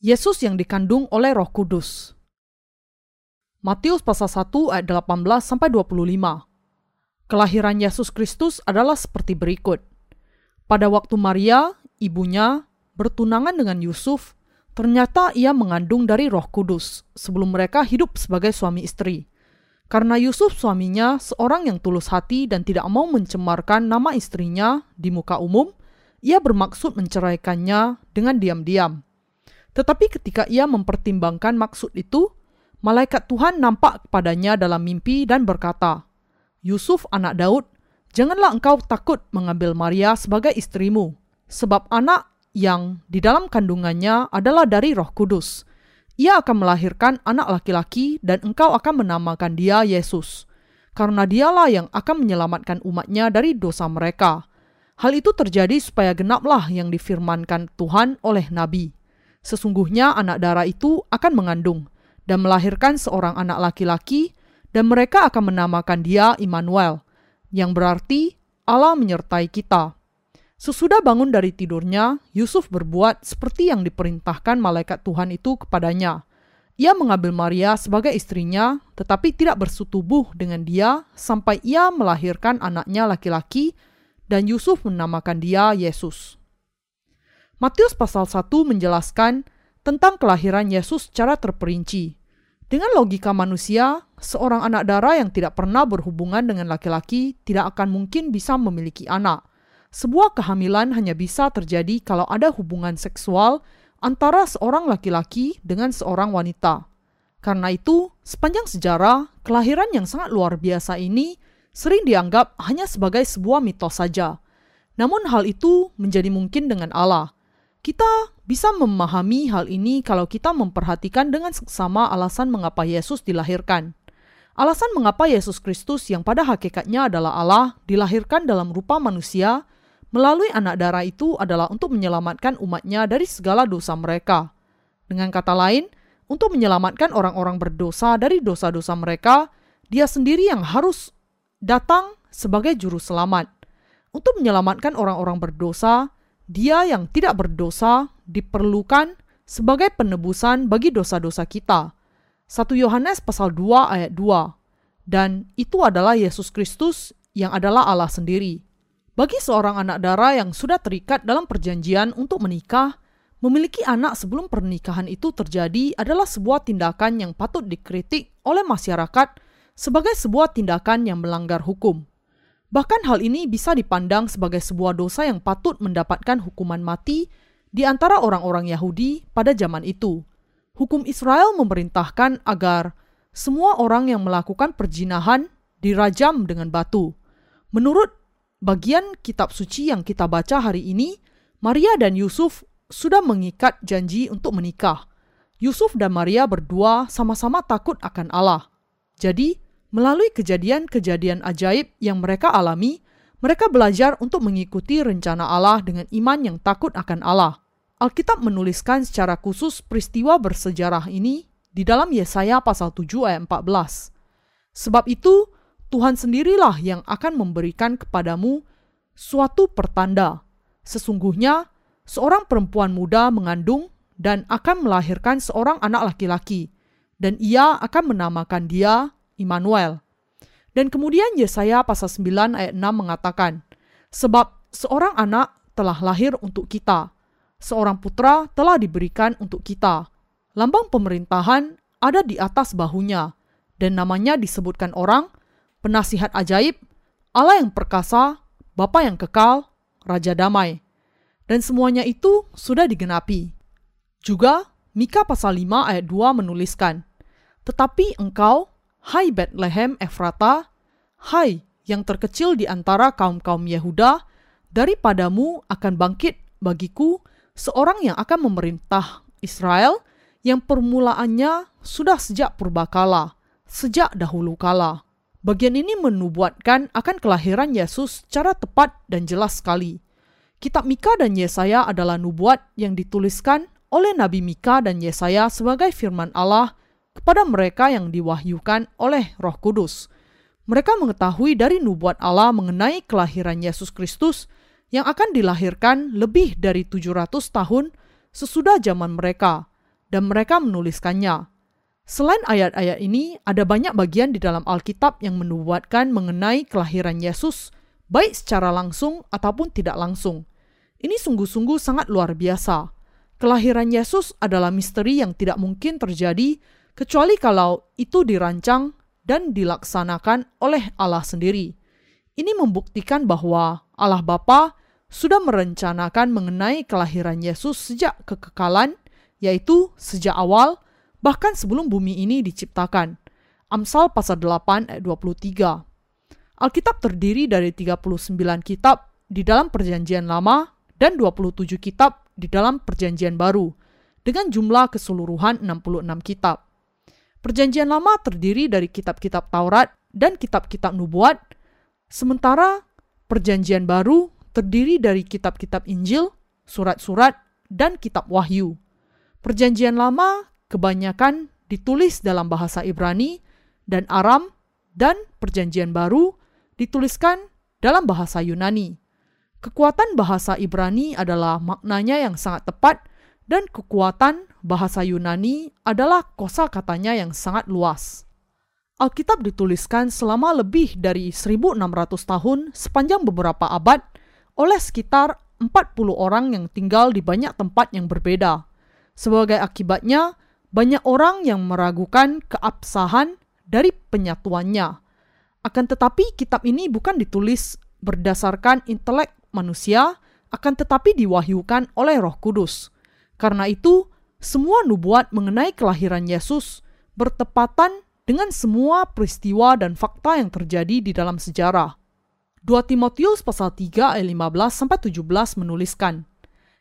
Yesus yang dikandung oleh Roh Kudus. Matius pasal 1 ayat 18 sampai 25. Kelahiran Yesus Kristus adalah seperti berikut. Pada waktu Maria, ibunya, bertunangan dengan Yusuf, ternyata ia mengandung dari Roh Kudus sebelum mereka hidup sebagai suami istri. Karena Yusuf suaminya seorang yang tulus hati dan tidak mau mencemarkan nama istrinya di muka umum, ia bermaksud menceraikannya dengan diam-diam. Tetapi ketika ia mempertimbangkan maksud itu, malaikat Tuhan nampak kepadanya dalam mimpi dan berkata, Yusuf anak Daud, janganlah engkau takut mengambil Maria sebagai istrimu, sebab anak yang di dalam kandungannya adalah dari roh kudus. Ia akan melahirkan anak laki-laki dan engkau akan menamakan dia Yesus, karena dialah yang akan menyelamatkan umatnya dari dosa mereka. Hal itu terjadi supaya genaplah yang difirmankan Tuhan oleh Nabi. Sesungguhnya anak darah itu akan mengandung dan melahirkan seorang anak laki-laki, dan mereka akan menamakan dia Immanuel, yang berarti Allah menyertai kita. Sesudah bangun dari tidurnya, Yusuf berbuat seperti yang diperintahkan malaikat Tuhan itu kepadanya. Ia mengambil Maria sebagai istrinya, tetapi tidak bersetubuh dengan dia sampai ia melahirkan anaknya laki-laki, dan Yusuf menamakan dia Yesus. Matius pasal 1 menjelaskan tentang kelahiran Yesus secara terperinci. Dengan logika manusia, seorang anak darah yang tidak pernah berhubungan dengan laki-laki tidak akan mungkin bisa memiliki anak. Sebuah kehamilan hanya bisa terjadi kalau ada hubungan seksual antara seorang laki-laki dengan seorang wanita. Karena itu, sepanjang sejarah, kelahiran yang sangat luar biasa ini sering dianggap hanya sebagai sebuah mitos saja. Namun hal itu menjadi mungkin dengan Allah – kita bisa memahami hal ini kalau kita memperhatikan dengan seksama alasan mengapa Yesus dilahirkan. Alasan mengapa Yesus Kristus yang pada hakikatnya adalah Allah dilahirkan dalam rupa manusia melalui anak darah itu adalah untuk menyelamatkan umatnya dari segala dosa mereka. Dengan kata lain, untuk menyelamatkan orang-orang berdosa dari dosa-dosa mereka, dia sendiri yang harus datang sebagai juru selamat. Untuk menyelamatkan orang-orang berdosa, dia yang tidak berdosa diperlukan sebagai penebusan bagi dosa-dosa kita. 1 Yohanes pasal 2 ayat 2. Dan itu adalah Yesus Kristus yang adalah Allah sendiri. Bagi seorang anak darah yang sudah terikat dalam perjanjian untuk menikah, memiliki anak sebelum pernikahan itu terjadi adalah sebuah tindakan yang patut dikritik oleh masyarakat sebagai sebuah tindakan yang melanggar hukum. Bahkan hal ini bisa dipandang sebagai sebuah dosa yang patut mendapatkan hukuman mati di antara orang-orang Yahudi pada zaman itu. Hukum Israel memerintahkan agar semua orang yang melakukan perjinahan dirajam dengan batu. Menurut bagian kitab suci yang kita baca hari ini, Maria dan Yusuf sudah mengikat janji untuk menikah. Yusuf dan Maria berdua sama-sama takut akan Allah. Jadi, Melalui kejadian-kejadian ajaib yang mereka alami, mereka belajar untuk mengikuti rencana Allah dengan iman yang takut akan Allah. Alkitab menuliskan secara khusus peristiwa bersejarah ini di dalam Yesaya pasal 7 ayat 14. Sebab itu, Tuhan sendirilah yang akan memberikan kepadamu suatu pertanda. Sesungguhnya, seorang perempuan muda mengandung dan akan melahirkan seorang anak laki-laki, dan ia akan menamakan dia Immanuel. Dan kemudian Yesaya pasal 9 ayat 6 mengatakan, Sebab seorang anak telah lahir untuk kita, seorang putra telah diberikan untuk kita. Lambang pemerintahan ada di atas bahunya, dan namanya disebutkan orang, penasihat ajaib, Allah yang perkasa, Bapa yang kekal, Raja damai. Dan semuanya itu sudah digenapi. Juga Mika pasal 5 ayat 2 menuliskan, Tetapi engkau, Hai Bethlehem Efrata, hai yang terkecil di antara kaum-kaum Yehuda, daripadamu akan bangkit bagiku seorang yang akan memerintah Israel yang permulaannya sudah sejak purbakala, sejak dahulu kala. Bagian ini menubuatkan akan kelahiran Yesus secara tepat dan jelas sekali. Kitab Mika dan Yesaya adalah nubuat yang dituliskan oleh Nabi Mika dan Yesaya sebagai firman Allah kepada mereka yang diwahyukan oleh Roh Kudus. Mereka mengetahui dari nubuat Allah mengenai kelahiran Yesus Kristus yang akan dilahirkan lebih dari 700 tahun sesudah zaman mereka. dan mereka menuliskannya. Selain ayat-ayat ini, ada banyak bagian di dalam Alkitab yang menubuatkan mengenai kelahiran Yesus, baik secara langsung ataupun tidak langsung. Ini sungguh-sungguh sangat luar biasa. Kelahiran Yesus adalah misteri yang tidak mungkin terjadi kecuali kalau itu dirancang dan dilaksanakan oleh Allah sendiri. Ini membuktikan bahwa Allah Bapa sudah merencanakan mengenai kelahiran Yesus sejak kekekalan, yaitu sejak awal, bahkan sebelum bumi ini diciptakan. Amsal pasal 8 ayat 23. Alkitab terdiri dari 39 kitab di dalam perjanjian lama dan 27 kitab di dalam perjanjian baru, dengan jumlah keseluruhan 66 kitab. Perjanjian lama terdiri dari kitab-kitab Taurat dan kitab-kitab nubuat, sementara perjanjian baru terdiri dari kitab-kitab Injil, surat-surat, dan kitab Wahyu. Perjanjian lama kebanyakan ditulis dalam bahasa Ibrani dan Aram, dan perjanjian baru dituliskan dalam bahasa Yunani. Kekuatan bahasa Ibrani adalah maknanya yang sangat tepat dan kekuatan bahasa Yunani adalah kosa katanya yang sangat luas. Alkitab dituliskan selama lebih dari 1600 tahun sepanjang beberapa abad oleh sekitar 40 orang yang tinggal di banyak tempat yang berbeda. Sebagai akibatnya, banyak orang yang meragukan keabsahan dari penyatuannya. Akan tetapi kitab ini bukan ditulis berdasarkan intelek manusia, akan tetapi diwahyukan oleh Roh Kudus. Karena itu, semua nubuat mengenai kelahiran Yesus bertepatan dengan semua peristiwa dan fakta yang terjadi di dalam sejarah. 2 Timotius pasal 3 ayat 15 sampai 17 menuliskan,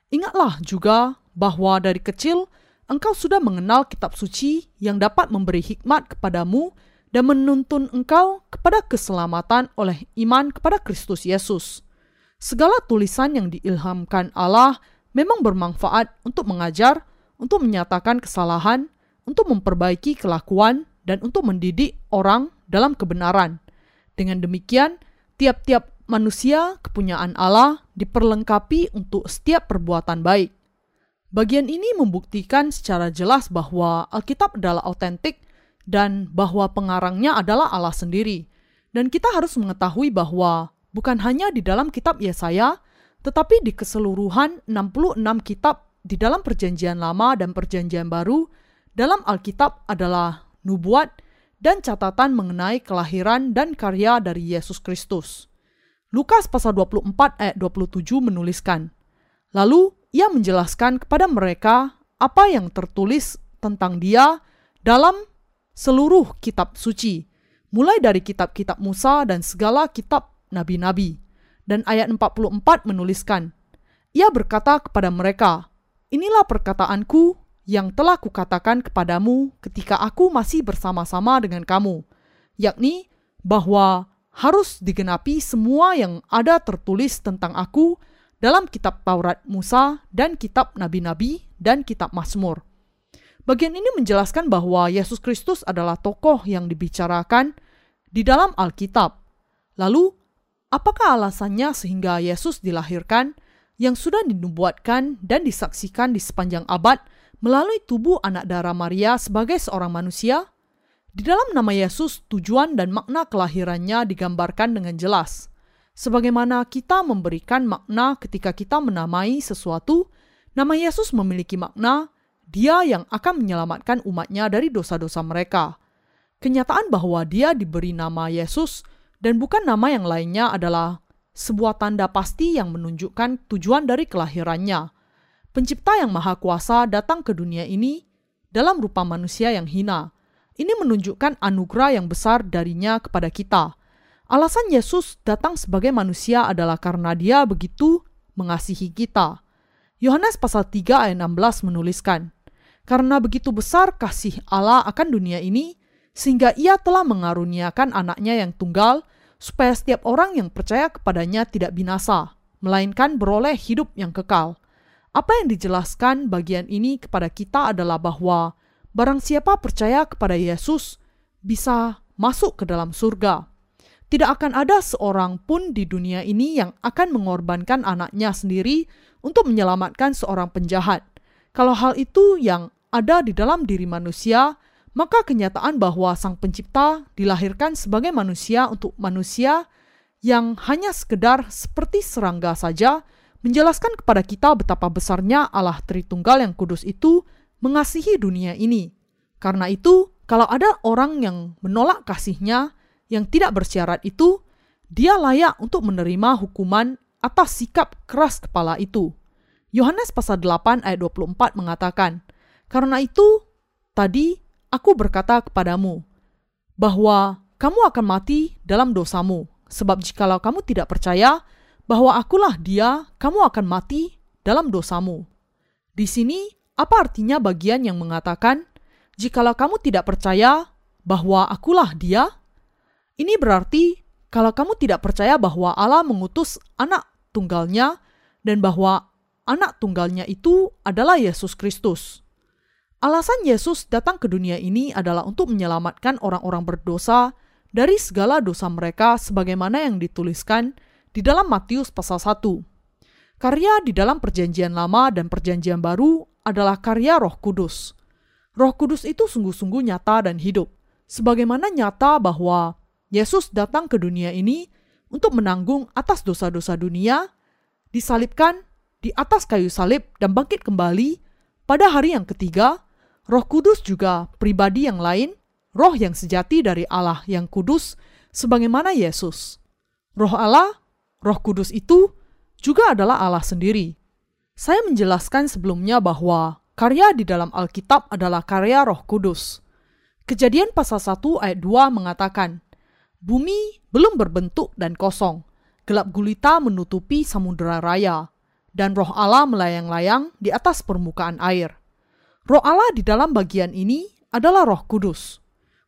Ingatlah juga bahwa dari kecil engkau sudah mengenal kitab suci yang dapat memberi hikmat kepadamu dan menuntun engkau kepada keselamatan oleh iman kepada Kristus Yesus. Segala tulisan yang diilhamkan Allah memang bermanfaat untuk mengajar, untuk menyatakan kesalahan, untuk memperbaiki kelakuan, dan untuk mendidik orang dalam kebenaran. Dengan demikian, tiap-tiap manusia kepunyaan Allah diperlengkapi untuk setiap perbuatan baik. Bagian ini membuktikan secara jelas bahwa Alkitab adalah autentik dan bahwa pengarangnya adalah Allah sendiri. Dan kita harus mengetahui bahwa bukan hanya di dalam kitab Yesaya, tetapi di keseluruhan 66 kitab di dalam Perjanjian Lama dan Perjanjian Baru dalam Alkitab adalah nubuat dan catatan mengenai kelahiran dan karya dari Yesus Kristus. Lukas pasal 24 ayat 27 menuliskan, Lalu ia menjelaskan kepada mereka apa yang tertulis tentang dia dalam seluruh kitab suci, mulai dari kitab-kitab Musa dan segala kitab nabi-nabi dan ayat 44 menuliskan, Ia berkata kepada mereka, Inilah perkataanku yang telah kukatakan kepadamu ketika aku masih bersama-sama dengan kamu, yakni bahwa harus digenapi semua yang ada tertulis tentang aku dalam kitab Taurat Musa dan kitab nabi-nabi dan kitab Mazmur. Bagian ini menjelaskan bahwa Yesus Kristus adalah tokoh yang dibicarakan di dalam Alkitab. Lalu, Apakah alasannya sehingga Yesus dilahirkan yang sudah dinubuatkan dan disaksikan di sepanjang abad melalui tubuh anak darah Maria sebagai seorang manusia? Di dalam nama Yesus, tujuan dan makna kelahirannya digambarkan dengan jelas. Sebagaimana kita memberikan makna ketika kita menamai sesuatu, nama Yesus memiliki makna dia yang akan menyelamatkan umatnya dari dosa-dosa mereka. Kenyataan bahwa dia diberi nama Yesus dan bukan nama yang lainnya adalah sebuah tanda pasti yang menunjukkan tujuan dari kelahirannya. Pencipta yang maha kuasa datang ke dunia ini dalam rupa manusia yang hina. Ini menunjukkan anugerah yang besar darinya kepada kita. Alasan Yesus datang sebagai manusia adalah karena dia begitu mengasihi kita. Yohanes pasal 3 ayat 16 menuliskan, Karena begitu besar kasih Allah akan dunia ini, sehingga ia telah mengaruniakan anaknya yang tunggal, supaya setiap orang yang percaya kepadanya tidak binasa, melainkan beroleh hidup yang kekal. Apa yang dijelaskan bagian ini kepada kita adalah bahwa barang siapa percaya kepada Yesus bisa masuk ke dalam surga. Tidak akan ada seorang pun di dunia ini yang akan mengorbankan anaknya sendiri untuk menyelamatkan seorang penjahat. Kalau hal itu yang ada di dalam diri manusia, maka kenyataan bahwa Sang Pencipta dilahirkan sebagai manusia untuk manusia yang hanya sekedar seperti serangga saja menjelaskan kepada kita betapa besarnya Allah Tritunggal yang kudus itu mengasihi dunia ini. Karena itu, kalau ada orang yang menolak kasihnya yang tidak bersyarat itu, dia layak untuk menerima hukuman atas sikap keras kepala itu. Yohanes pasal 8 ayat 24 mengatakan, Karena itu, tadi aku berkata kepadamu, bahwa kamu akan mati dalam dosamu, sebab jikalau kamu tidak percaya bahwa akulah dia, kamu akan mati dalam dosamu. Di sini, apa artinya bagian yang mengatakan, jikalau kamu tidak percaya bahwa akulah dia? Ini berarti kalau kamu tidak percaya bahwa Allah mengutus anak tunggalnya dan bahwa anak tunggalnya itu adalah Yesus Kristus. Alasan Yesus datang ke dunia ini adalah untuk menyelamatkan orang-orang berdosa dari segala dosa mereka sebagaimana yang dituliskan di dalam Matius pasal 1. Karya di dalam perjanjian lama dan perjanjian baru adalah karya roh kudus. Roh kudus itu sungguh-sungguh nyata dan hidup. Sebagaimana nyata bahwa Yesus datang ke dunia ini untuk menanggung atas dosa-dosa dunia, disalibkan di atas kayu salib dan bangkit kembali pada hari yang ketiga, Roh Kudus juga pribadi yang lain, roh yang sejati dari Allah yang kudus sebagaimana Yesus. Roh Allah, Roh Kudus itu juga adalah Allah sendiri. Saya menjelaskan sebelumnya bahwa karya di dalam Alkitab adalah karya Roh Kudus. Kejadian pasal 1 ayat 2 mengatakan, Bumi belum berbentuk dan kosong, gelap gulita menutupi samudera raya, dan roh Allah melayang-layang di atas permukaan air. Roh Allah di dalam bagian ini adalah Roh Kudus.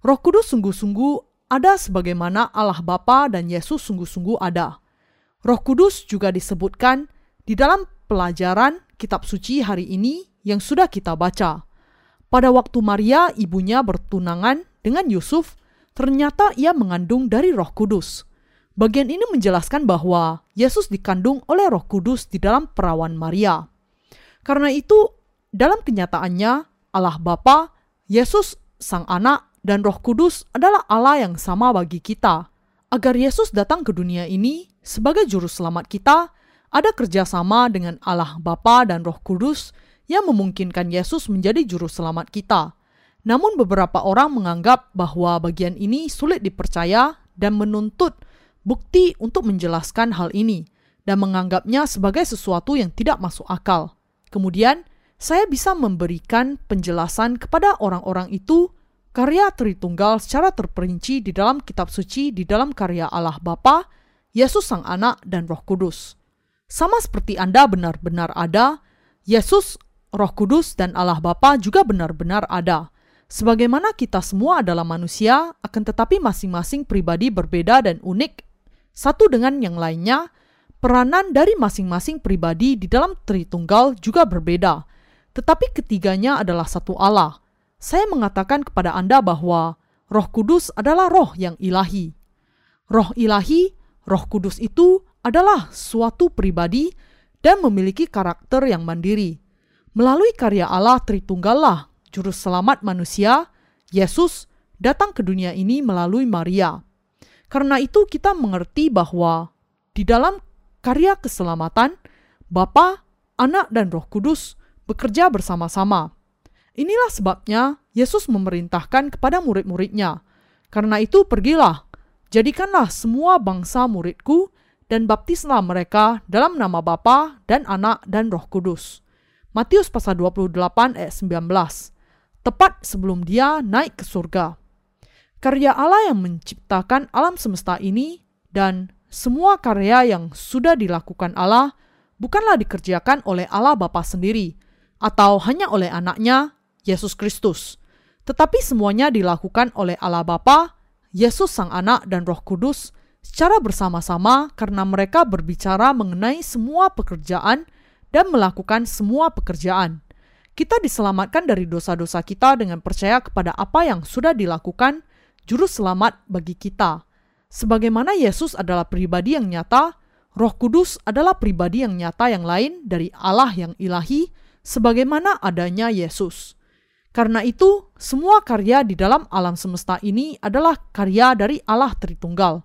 Roh Kudus sungguh-sungguh ada sebagaimana Allah Bapa dan Yesus sungguh-sungguh ada. Roh Kudus juga disebutkan di dalam pelajaran kitab suci hari ini yang sudah kita baca. Pada waktu Maria ibunya bertunangan dengan Yusuf, ternyata ia mengandung dari Roh Kudus. Bagian ini menjelaskan bahwa Yesus dikandung oleh Roh Kudus di dalam perawan Maria. Karena itu, dalam kenyataannya, Allah Bapa, Yesus Sang Anak, dan Roh Kudus adalah Allah yang sama bagi kita. Agar Yesus datang ke dunia ini sebagai juru selamat kita, ada kerjasama dengan Allah Bapa dan Roh Kudus yang memungkinkan Yesus menjadi juru selamat kita. Namun beberapa orang menganggap bahwa bagian ini sulit dipercaya dan menuntut bukti untuk menjelaskan hal ini dan menganggapnya sebagai sesuatu yang tidak masuk akal. Kemudian, saya bisa memberikan penjelasan kepada orang-orang itu karya Tritunggal secara terperinci di dalam kitab suci di dalam karya Allah Bapa, Yesus Sang Anak dan Roh Kudus. Sama seperti Anda benar-benar ada, Yesus, Roh Kudus dan Allah Bapa juga benar-benar ada. Sebagaimana kita semua adalah manusia, akan tetapi masing-masing pribadi berbeda dan unik satu dengan yang lainnya, peranan dari masing-masing pribadi di dalam Tritunggal juga berbeda tetapi ketiganya adalah satu Allah. Saya mengatakan kepada Anda bahwa Roh Kudus adalah roh yang ilahi. Roh ilahi, Roh Kudus itu adalah suatu pribadi dan memiliki karakter yang mandiri. Melalui karya Allah Tritunggallah, juru selamat manusia, Yesus datang ke dunia ini melalui Maria. Karena itu kita mengerti bahwa di dalam karya keselamatan, Bapa, Anak, dan Roh Kudus bekerja bersama-sama. Inilah sebabnya Yesus memerintahkan kepada murid-muridnya, "Karena itu pergilah, jadikanlah semua bangsa muridku dan baptislah mereka dalam nama Bapa dan Anak dan Roh Kudus." Matius pasal 28 ayat 19. Tepat sebelum dia naik ke surga. Karya Allah yang menciptakan alam semesta ini dan semua karya yang sudah dilakukan Allah bukanlah dikerjakan oleh Allah Bapa sendiri, atau hanya oleh anaknya, Yesus Kristus. Tetapi semuanya dilakukan oleh Allah Bapa, Yesus Sang Anak dan Roh Kudus secara bersama-sama karena mereka berbicara mengenai semua pekerjaan dan melakukan semua pekerjaan. Kita diselamatkan dari dosa-dosa kita dengan percaya kepada apa yang sudah dilakukan juru selamat bagi kita. Sebagaimana Yesus adalah pribadi yang nyata, Roh Kudus adalah pribadi yang nyata yang lain dari Allah yang ilahi sebagaimana adanya Yesus. Karena itu, semua karya di dalam alam semesta ini adalah karya dari Allah Tritunggal.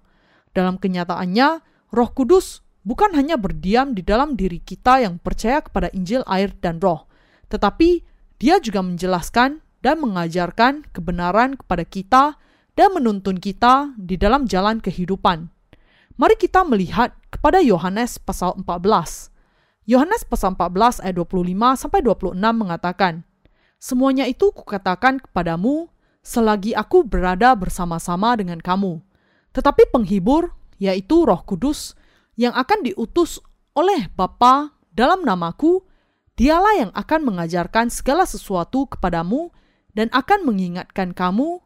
Dalam kenyataannya, Roh Kudus bukan hanya berdiam di dalam diri kita yang percaya kepada Injil, air, dan Roh, tetapi Dia juga menjelaskan dan mengajarkan kebenaran kepada kita dan menuntun kita di dalam jalan kehidupan. Mari kita melihat kepada Yohanes pasal 14. Yohanes pasal 14 ayat 25 sampai 26 mengatakan, Semuanya itu kukatakan kepadamu selagi aku berada bersama-sama dengan kamu. Tetapi penghibur, yaitu roh kudus, yang akan diutus oleh Bapa dalam namaku, dialah yang akan mengajarkan segala sesuatu kepadamu dan akan mengingatkan kamu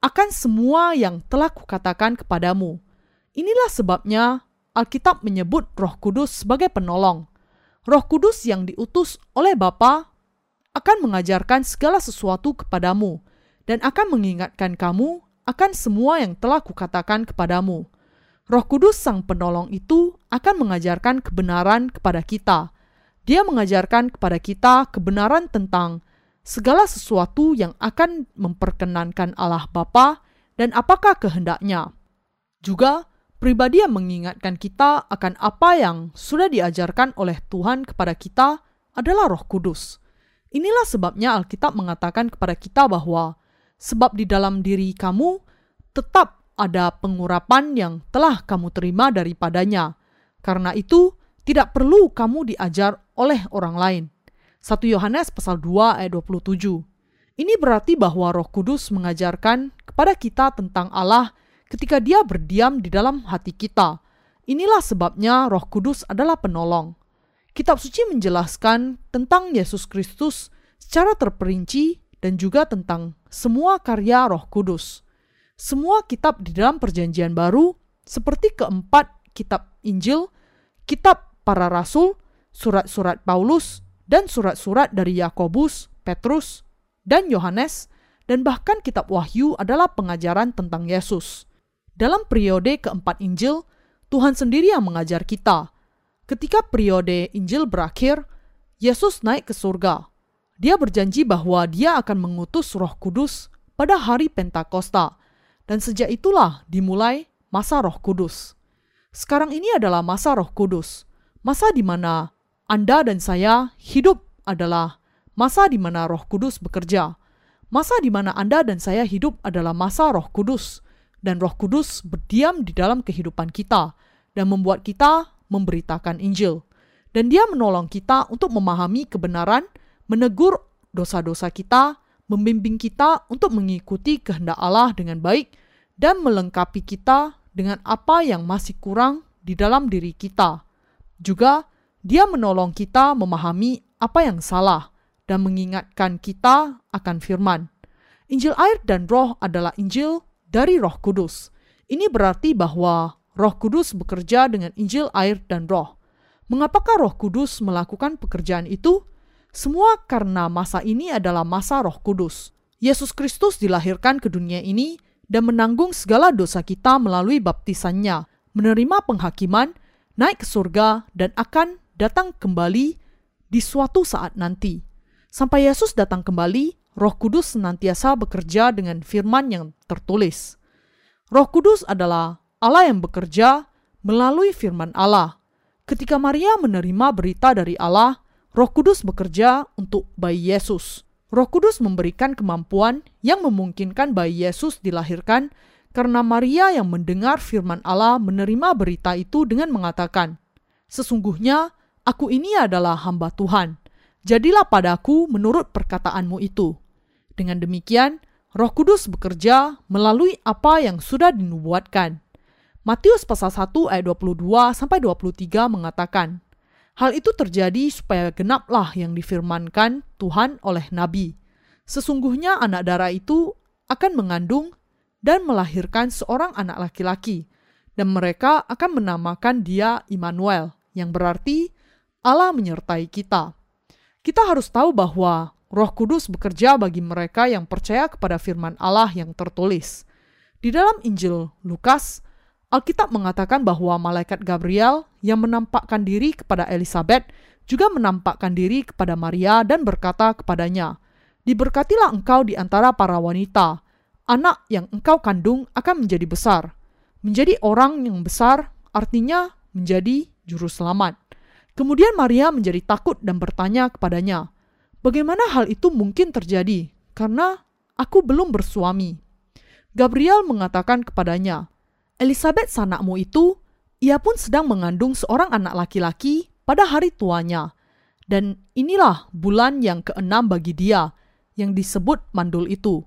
akan semua yang telah kukatakan kepadamu. Inilah sebabnya Alkitab menyebut Roh Kudus sebagai penolong. Roh Kudus yang diutus oleh Bapa akan mengajarkan segala sesuatu kepadamu dan akan mengingatkan kamu akan semua yang telah kukatakan kepadamu. Roh Kudus Sang Penolong itu akan mengajarkan kebenaran kepada kita. Dia mengajarkan kepada kita kebenaran tentang segala sesuatu yang akan memperkenankan Allah Bapa dan apakah kehendaknya. Juga, pribadi yang mengingatkan kita akan apa yang sudah diajarkan oleh Tuhan kepada kita adalah Roh Kudus. Inilah sebabnya Alkitab mengatakan kepada kita bahwa sebab di dalam diri kamu tetap ada pengurapan yang telah kamu terima daripadanya. Karena itu, tidak perlu kamu diajar oleh orang lain. 1 Yohanes pasal 2 ayat 27. Ini berarti bahwa Roh Kudus mengajarkan kepada kita tentang Allah ketika Dia berdiam di dalam hati kita. Inilah sebabnya Roh Kudus adalah penolong. Kitab suci menjelaskan tentang Yesus Kristus secara terperinci dan juga tentang semua karya Roh Kudus. Semua kitab di dalam Perjanjian Baru, seperti keempat kitab Injil, kitab para rasul, surat-surat Paulus, dan surat-surat dari Yakobus, Petrus, dan Yohanes, dan bahkan kitab Wahyu adalah pengajaran tentang Yesus. Dalam periode keempat Injil, Tuhan sendiri yang mengajar kita Ketika periode Injil berakhir, Yesus naik ke surga. Dia berjanji bahwa dia akan mengutus Roh Kudus pada hari Pentakosta, dan sejak itulah dimulai masa Roh Kudus. Sekarang ini adalah masa Roh Kudus, masa di mana Anda dan saya hidup adalah masa di mana Roh Kudus bekerja. Masa di mana Anda dan saya hidup adalah masa Roh Kudus, dan Roh Kudus berdiam di dalam kehidupan kita dan membuat kita memberitakan Injil. Dan dia menolong kita untuk memahami kebenaran, menegur dosa-dosa kita, membimbing kita untuk mengikuti kehendak Allah dengan baik, dan melengkapi kita dengan apa yang masih kurang di dalam diri kita. Juga, dia menolong kita memahami apa yang salah dan mengingatkan kita akan firman. Injil air dan roh adalah Injil dari roh kudus. Ini berarti bahwa Roh Kudus bekerja dengan Injil, air, dan Roh. Mengapakah Roh Kudus melakukan pekerjaan itu? Semua karena masa ini adalah masa Roh Kudus. Yesus Kristus dilahirkan ke dunia ini dan menanggung segala dosa kita melalui baptisannya, menerima penghakiman, naik ke surga, dan akan datang kembali di suatu saat nanti. Sampai Yesus datang kembali, Roh Kudus senantiasa bekerja dengan firman yang tertulis. Roh Kudus adalah Allah yang bekerja melalui firman Allah. Ketika Maria menerima berita dari Allah, Roh Kudus bekerja untuk bayi Yesus. Roh Kudus memberikan kemampuan yang memungkinkan bayi Yesus dilahirkan karena Maria yang mendengar firman Allah menerima berita itu dengan mengatakan, "Sesungguhnya aku ini adalah hamba Tuhan. Jadilah padaku menurut perkataanmu itu." Dengan demikian, Roh Kudus bekerja melalui apa yang sudah dinubuatkan. Matius pasal 1 ayat 22 sampai 23 mengatakan, Hal itu terjadi supaya genaplah yang difirmankan Tuhan oleh nabi. Sesungguhnya anak darah itu akan mengandung dan melahirkan seorang anak laki-laki, dan mereka akan menamakan dia Immanuel, yang berarti Allah menyertai kita. Kita harus tahu bahwa Roh Kudus bekerja bagi mereka yang percaya kepada firman Allah yang tertulis. Di dalam Injil Lukas, Alkitab mengatakan bahwa malaikat Gabriel yang menampakkan diri kepada Elizabeth juga menampakkan diri kepada Maria dan berkata kepadanya, Diberkatilah engkau di antara para wanita. Anak yang engkau kandung akan menjadi besar. Menjadi orang yang besar artinya menjadi juru selamat. Kemudian Maria menjadi takut dan bertanya kepadanya, "Bagaimana hal itu mungkin terjadi? Karena aku belum bersuami." Gabriel mengatakan kepadanya, "Elizabeth sanakmu itu, ia pun sedang mengandung seorang anak laki-laki pada hari tuanya, dan inilah bulan yang keenam bagi dia, yang disebut mandul itu."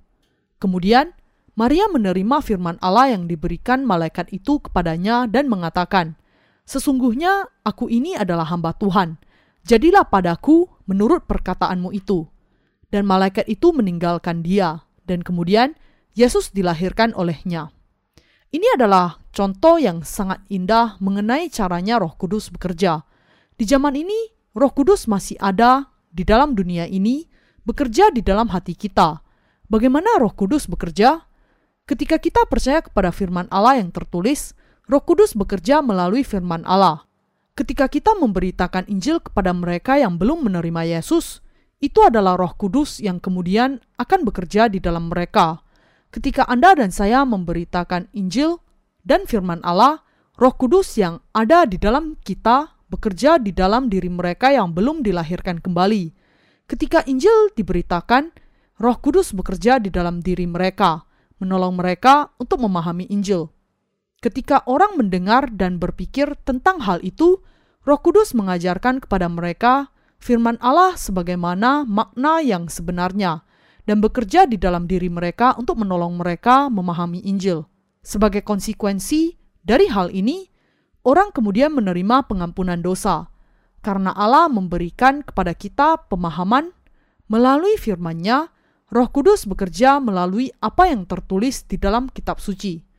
Kemudian Maria menerima firman Allah yang diberikan malaikat itu kepadanya dan mengatakan, "Sesungguhnya aku ini adalah hamba Tuhan. Jadilah padaku menurut perkataanmu itu." Dan malaikat itu meninggalkan dia, dan kemudian Yesus dilahirkan olehnya. Ini adalah contoh yang sangat indah mengenai caranya Roh Kudus bekerja. Di zaman ini, Roh Kudus masih ada di dalam dunia ini, bekerja di dalam hati kita Bagaimana Roh Kudus bekerja? Ketika kita percaya kepada firman Allah yang tertulis, Roh Kudus bekerja melalui firman Allah. Ketika kita memberitakan Injil kepada mereka yang belum menerima Yesus, itu adalah Roh Kudus yang kemudian akan bekerja di dalam mereka. Ketika Anda dan saya memberitakan Injil dan firman Allah, Roh Kudus yang ada di dalam kita bekerja di dalam diri mereka yang belum dilahirkan kembali. Ketika Injil diberitakan, Roh Kudus bekerja di dalam diri mereka, menolong mereka untuk memahami Injil. Ketika orang mendengar dan berpikir tentang hal itu, Roh Kudus mengajarkan kepada mereka firman Allah sebagaimana makna yang sebenarnya dan bekerja di dalam diri mereka untuk menolong mereka memahami Injil. Sebagai konsekuensi dari hal ini, orang kemudian menerima pengampunan dosa karena Allah memberikan kepada kita pemahaman melalui firman-Nya Roh Kudus bekerja melalui apa yang tertulis di dalam kitab suci.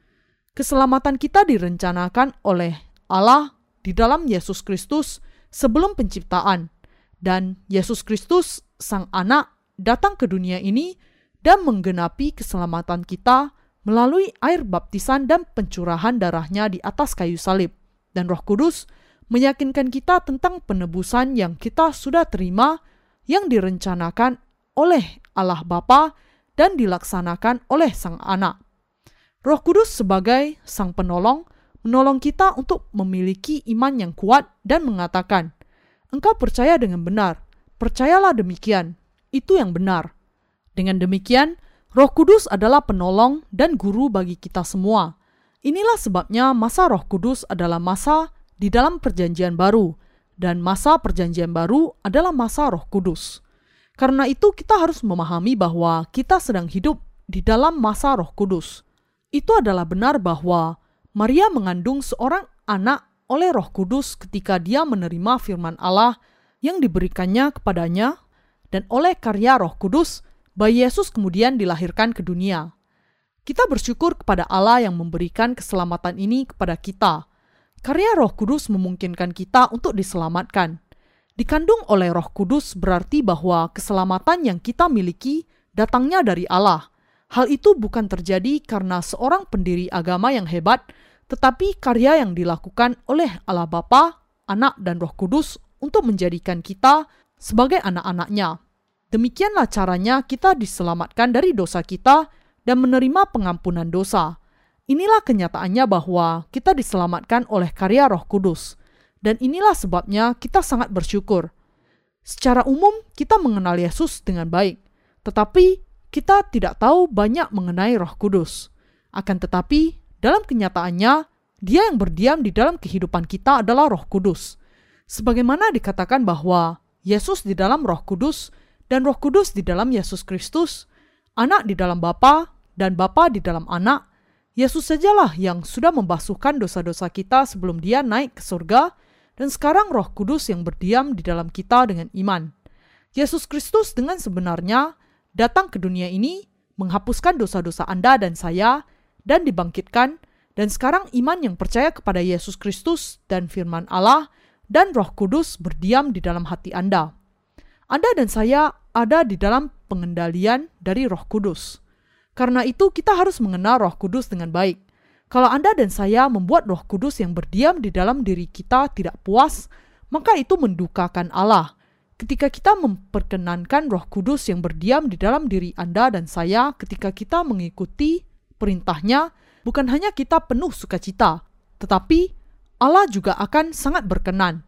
Keselamatan kita direncanakan oleh Allah di dalam Yesus Kristus sebelum penciptaan, dan Yesus Kristus, Sang Anak, datang ke dunia ini dan menggenapi keselamatan kita melalui air baptisan dan pencurahan darahnya di atas kayu salib. Dan Roh Kudus meyakinkan kita tentang penebusan yang kita sudah terima yang direncanakan oleh Allah Bapa dan dilaksanakan oleh Sang Anak. Roh Kudus sebagai Sang Penolong menolong kita untuk memiliki iman yang kuat dan mengatakan, "Engkau percaya dengan benar, percayalah demikian, itu yang benar." Dengan demikian, Roh Kudus adalah penolong dan guru bagi kita semua. Inilah sebabnya masa Roh Kudus adalah masa di dalam Perjanjian Baru, dan masa Perjanjian Baru adalah masa Roh Kudus. Karena itu, kita harus memahami bahwa kita sedang hidup di dalam masa Roh Kudus. Itu adalah benar bahwa Maria mengandung seorang anak oleh Roh Kudus ketika dia menerima firman Allah yang diberikannya kepadanya, dan oleh karya Roh Kudus, bayi Yesus kemudian dilahirkan ke dunia. Kita bersyukur kepada Allah yang memberikan keselamatan ini kepada kita. Karya Roh Kudus memungkinkan kita untuk diselamatkan dikandung oleh Roh Kudus berarti bahwa keselamatan yang kita miliki datangnya dari Allah. Hal itu bukan terjadi karena seorang pendiri agama yang hebat, tetapi karya yang dilakukan oleh Allah Bapa, Anak, dan Roh Kudus untuk menjadikan kita sebagai anak-anaknya. Demikianlah caranya kita diselamatkan dari dosa kita dan menerima pengampunan dosa. Inilah kenyataannya bahwa kita diselamatkan oleh karya Roh Kudus. Dan inilah sebabnya kita sangat bersyukur. Secara umum, kita mengenal Yesus dengan baik, tetapi kita tidak tahu banyak mengenai Roh Kudus. Akan tetapi, dalam kenyataannya, Dia yang berdiam di dalam kehidupan kita adalah Roh Kudus. Sebagaimana dikatakan bahwa Yesus di dalam Roh Kudus dan Roh Kudus di dalam Yesus Kristus, Anak di dalam Bapa dan Bapa di dalam Anak, Yesus sajalah yang sudah membasuhkan dosa-dosa kita sebelum Dia naik ke surga dan sekarang Roh Kudus yang berdiam di dalam kita dengan iman. Yesus Kristus dengan sebenarnya datang ke dunia ini menghapuskan dosa-dosa Anda dan saya dan dibangkitkan dan sekarang iman yang percaya kepada Yesus Kristus dan firman Allah dan Roh Kudus berdiam di dalam hati Anda. Anda dan saya ada di dalam pengendalian dari Roh Kudus. Karena itu kita harus mengenal Roh Kudus dengan baik. Kalau Anda dan saya membuat Roh Kudus yang berdiam di dalam diri kita tidak puas, maka itu mendukakan Allah. Ketika kita memperkenankan Roh Kudus yang berdiam di dalam diri Anda dan saya, ketika kita mengikuti perintahnya, bukan hanya kita penuh sukacita, tetapi Allah juga akan sangat berkenan.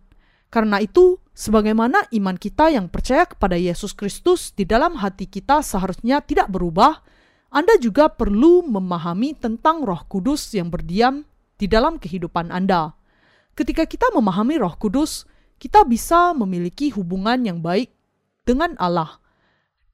Karena itu, sebagaimana iman kita yang percaya kepada Yesus Kristus di dalam hati kita seharusnya tidak berubah, Anda juga perlu memahami tentang Roh Kudus yang berdiam di dalam kehidupan Anda. Ketika kita memahami Roh Kudus, kita bisa memiliki hubungan yang baik dengan Allah.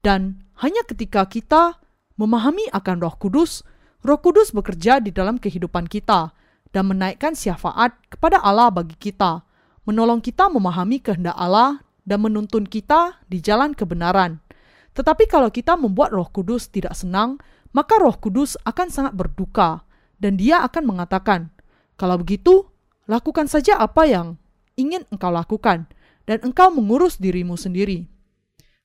Dan hanya ketika kita memahami akan Roh Kudus, Roh Kudus bekerja di dalam kehidupan kita dan menaikkan syafaat kepada Allah bagi kita, menolong kita memahami kehendak Allah dan menuntun kita di jalan kebenaran. Tetapi kalau kita membuat Roh Kudus tidak senang, maka Roh Kudus akan sangat berduka dan dia akan mengatakan, "Kalau begitu, lakukan saja apa yang ingin engkau lakukan, dan engkau mengurus dirimu sendiri.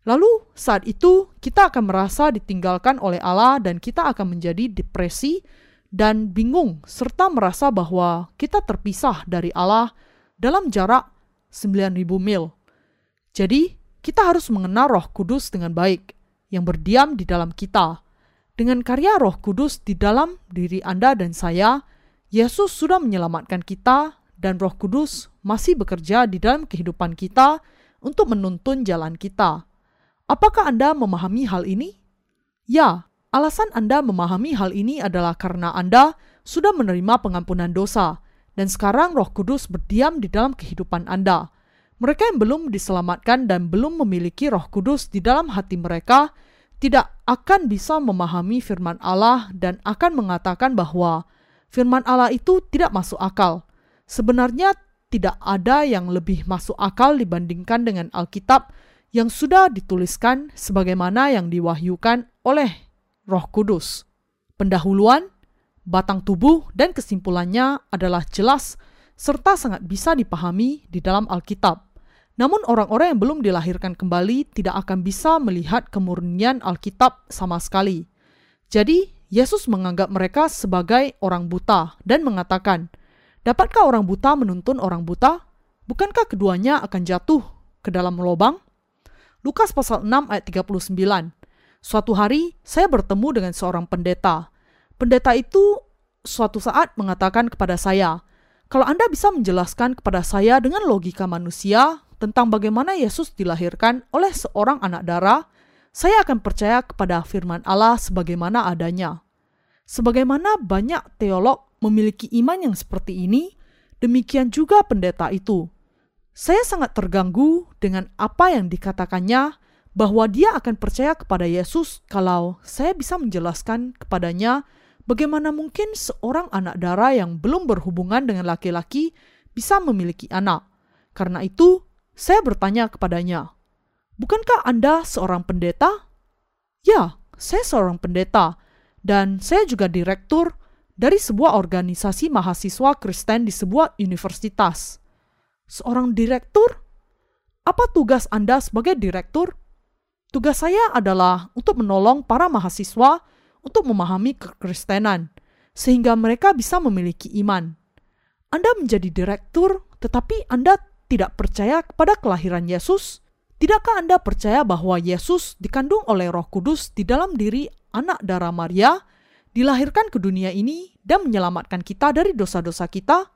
Lalu, saat itu kita akan merasa ditinggalkan oleh Allah, dan kita akan menjadi depresi dan bingung, serta merasa bahwa kita terpisah dari Allah dalam jarak 9000 mil. Jadi, kita harus mengenal Roh Kudus dengan baik, yang berdiam di dalam kita. Dengan karya Roh Kudus di dalam diri Anda dan saya, Yesus sudah menyelamatkan kita dan Roh Kudus masih bekerja di dalam kehidupan kita untuk menuntun jalan kita. Apakah Anda memahami hal ini? Ya, alasan Anda memahami hal ini adalah karena Anda sudah menerima pengampunan dosa, dan sekarang Roh Kudus berdiam di dalam kehidupan Anda. Mereka yang belum diselamatkan dan belum memiliki Roh Kudus di dalam hati mereka tidak akan bisa memahami firman Allah dan akan mengatakan bahwa firman Allah itu tidak masuk akal Sebenarnya tidak ada yang lebih masuk akal dibandingkan dengan Alkitab yang sudah dituliskan sebagaimana yang diwahyukan oleh Roh Kudus. Pendahuluan, batang tubuh, dan kesimpulannya adalah jelas serta sangat bisa dipahami di dalam Alkitab. Namun orang-orang yang belum dilahirkan kembali tidak akan bisa melihat kemurnian Alkitab sama sekali. Jadi, Yesus menganggap mereka sebagai orang buta dan mengatakan, Dapatkah orang buta menuntun orang buta? Bukankah keduanya akan jatuh ke dalam lubang? Lukas pasal 6 ayat 39. Suatu hari saya bertemu dengan seorang pendeta. Pendeta itu suatu saat mengatakan kepada saya, "Kalau Anda bisa menjelaskan kepada saya dengan logika manusia tentang bagaimana Yesus dilahirkan oleh seorang anak darah, saya akan percaya kepada firman Allah sebagaimana adanya." Sebagaimana banyak teolog memiliki iman yang seperti ini, demikian juga pendeta itu. Saya sangat terganggu dengan apa yang dikatakannya bahwa dia akan percaya kepada Yesus kalau saya bisa menjelaskan kepadanya bagaimana mungkin seorang anak darah yang belum berhubungan dengan laki-laki bisa memiliki anak. Karena itu, saya bertanya kepadanya, "Bukankah Anda seorang pendeta?" "Ya, saya seorang pendeta, dan saya juga direktur dari sebuah organisasi mahasiswa Kristen di sebuah universitas. Seorang direktur? Apa tugas Anda sebagai direktur? Tugas saya adalah untuk menolong para mahasiswa untuk memahami kekristenan, sehingga mereka bisa memiliki iman. Anda menjadi direktur, tetapi Anda tidak percaya kepada kelahiran Yesus? Tidakkah Anda percaya bahwa Yesus dikandung oleh Roh Kudus di dalam diri anak darah Maria dilahirkan ke dunia ini dan menyelamatkan kita dari dosa-dosa kita?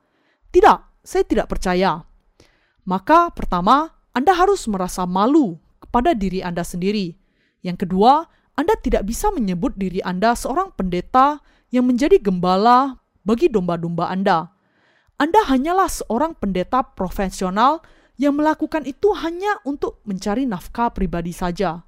Tidak, saya tidak percaya. Maka pertama, Anda harus merasa malu kepada diri Anda sendiri. Yang kedua, Anda tidak bisa menyebut diri Anda seorang pendeta yang menjadi gembala bagi domba-domba Anda. Anda hanyalah seorang pendeta profesional yang melakukan itu hanya untuk mencari nafkah pribadi saja.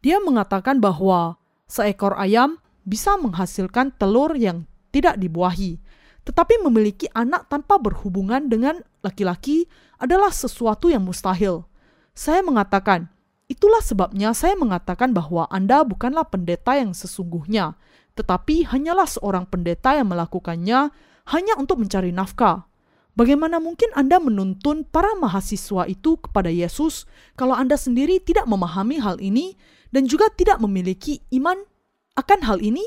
Dia mengatakan bahwa seekor ayam bisa menghasilkan telur yang tidak dibuahi, tetapi memiliki anak tanpa berhubungan dengan laki-laki adalah sesuatu yang mustahil. Saya mengatakan, itulah sebabnya saya mengatakan bahwa Anda bukanlah pendeta yang sesungguhnya, tetapi hanyalah seorang pendeta yang melakukannya hanya untuk mencari nafkah. Bagaimana mungkin Anda menuntun para mahasiswa itu kepada Yesus kalau Anda sendiri tidak memahami hal ini dan juga tidak memiliki iman akan hal ini,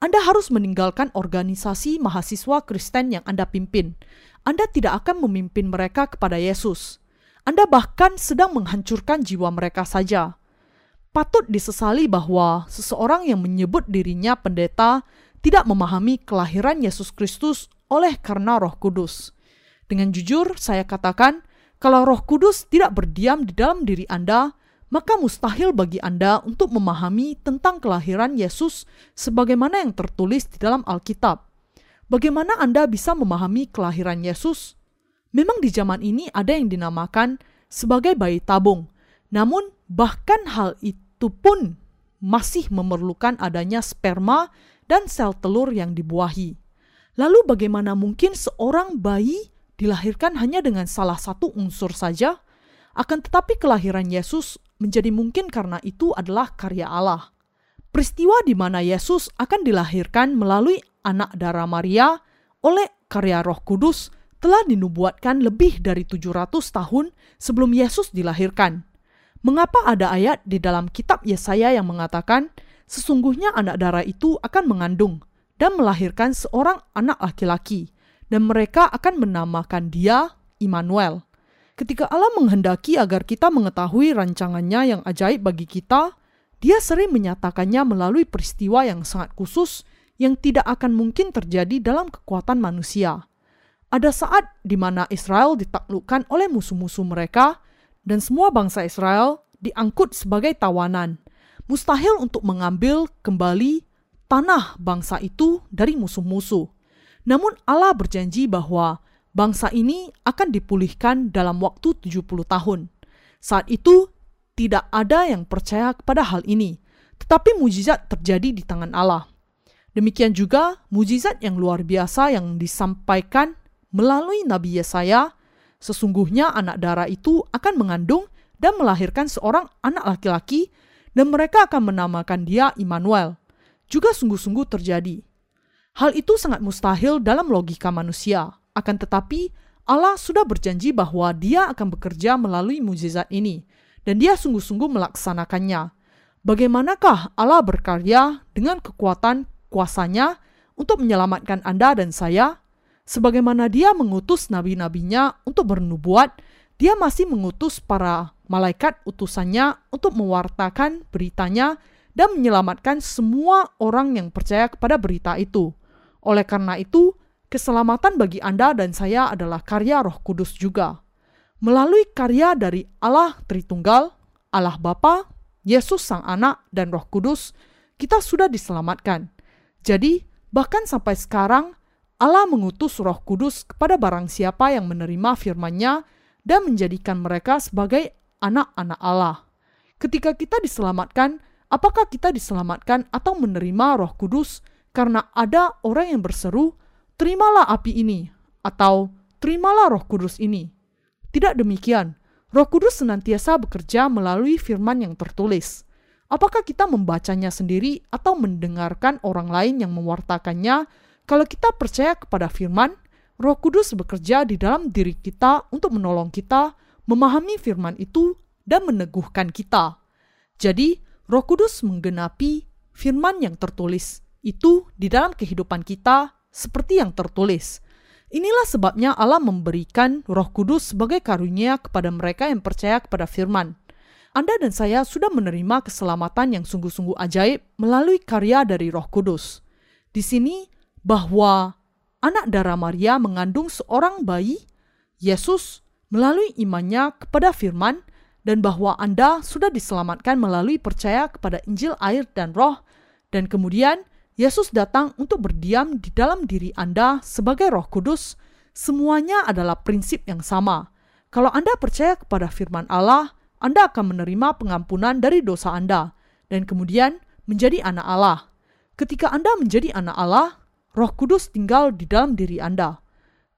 Anda harus meninggalkan organisasi mahasiswa Kristen yang Anda pimpin. Anda tidak akan memimpin mereka kepada Yesus. Anda bahkan sedang menghancurkan jiwa mereka saja. Patut disesali bahwa seseorang yang menyebut dirinya pendeta tidak memahami kelahiran Yesus Kristus oleh karena Roh Kudus. Dengan jujur, saya katakan, kalau Roh Kudus tidak berdiam di dalam diri Anda, maka mustahil bagi Anda untuk memahami tentang kelahiran Yesus sebagaimana yang tertulis di dalam Alkitab. Bagaimana Anda bisa memahami kelahiran Yesus? Memang di zaman ini ada yang dinamakan sebagai bayi tabung. Namun, bahkan hal itu pun masih memerlukan adanya sperma dan sel telur yang dibuahi. Lalu bagaimana mungkin seorang bayi dilahirkan hanya dengan salah satu unsur saja? Akan tetapi kelahiran Yesus menjadi mungkin karena itu adalah karya Allah. Peristiwa di mana Yesus akan dilahirkan melalui anak darah Maria oleh karya Roh Kudus telah dinubuatkan lebih dari 700 tahun sebelum Yesus dilahirkan. Mengapa ada ayat di dalam kitab Yesaya yang mengatakan, sesungguhnya anak darah itu akan mengandung dan melahirkan seorang anak laki-laki, dan mereka akan menamakan dia Immanuel. Ketika Allah menghendaki agar kita mengetahui rancangannya yang ajaib bagi kita, dia sering menyatakannya melalui peristiwa yang sangat khusus yang tidak akan mungkin terjadi dalam kekuatan manusia. Ada saat di mana Israel ditaklukkan oleh musuh-musuh mereka, dan semua bangsa Israel diangkut sebagai tawanan. Mustahil untuk mengambil kembali tanah bangsa itu dari musuh-musuh. Namun Allah berjanji bahwa bangsa ini akan dipulihkan dalam waktu 70 tahun. Saat itu tidak ada yang percaya kepada hal ini, tetapi mujizat terjadi di tangan Allah. Demikian juga mujizat yang luar biasa yang disampaikan melalui Nabi Yesaya Sesungguhnya anak darah itu akan mengandung dan melahirkan seorang anak laki-laki dan mereka akan menamakan dia Immanuel. Juga sungguh-sungguh terjadi. Hal itu sangat mustahil dalam logika manusia. Akan tetapi, Allah sudah berjanji bahwa dia akan bekerja melalui mujizat ini, dan dia sungguh-sungguh melaksanakannya. Bagaimanakah Allah berkarya dengan kekuatan kuasanya untuk menyelamatkan Anda dan saya? Sebagaimana dia mengutus nabi-nabinya untuk bernubuat, dia masih mengutus para malaikat utusannya untuk mewartakan beritanya dan menyelamatkan semua orang yang percaya kepada berita itu. Oleh karena itu, keselamatan bagi Anda dan saya adalah karya Roh Kudus juga. Melalui karya dari Allah Tritunggal, Allah Bapa, Yesus Sang Anak, dan Roh Kudus, kita sudah diselamatkan. Jadi, bahkan sampai sekarang, Allah mengutus roh kudus kepada barang siapa yang menerima firman-Nya dan menjadikan mereka sebagai anak-anak Allah. Ketika kita diselamatkan, apakah kita diselamatkan atau menerima roh kudus karena ada orang yang berseru, terimalah api ini, atau terimalah roh kudus ini. Tidak demikian, roh kudus senantiasa bekerja melalui firman yang tertulis. Apakah kita membacanya sendiri atau mendengarkan orang lain yang mewartakannya kalau kita percaya kepada firman, Roh Kudus bekerja di dalam diri kita untuk menolong kita memahami firman itu dan meneguhkan kita. Jadi, Roh Kudus menggenapi firman yang tertulis itu di dalam kehidupan kita seperti yang tertulis. Inilah sebabnya Allah memberikan Roh Kudus sebagai karunia kepada mereka yang percaya kepada firman. Anda dan saya sudah menerima keselamatan yang sungguh-sungguh ajaib melalui karya dari Roh Kudus. Di sini bahwa anak darah Maria mengandung seorang bayi, Yesus melalui imannya kepada firman dan bahwa Anda sudah diselamatkan melalui percaya kepada Injil air dan roh dan kemudian Yesus datang untuk berdiam di dalam diri Anda sebagai roh kudus, semuanya adalah prinsip yang sama. Kalau Anda percaya kepada firman Allah, Anda akan menerima pengampunan dari dosa Anda dan kemudian menjadi anak Allah. Ketika Anda menjadi anak Allah, Roh Kudus tinggal di dalam diri Anda.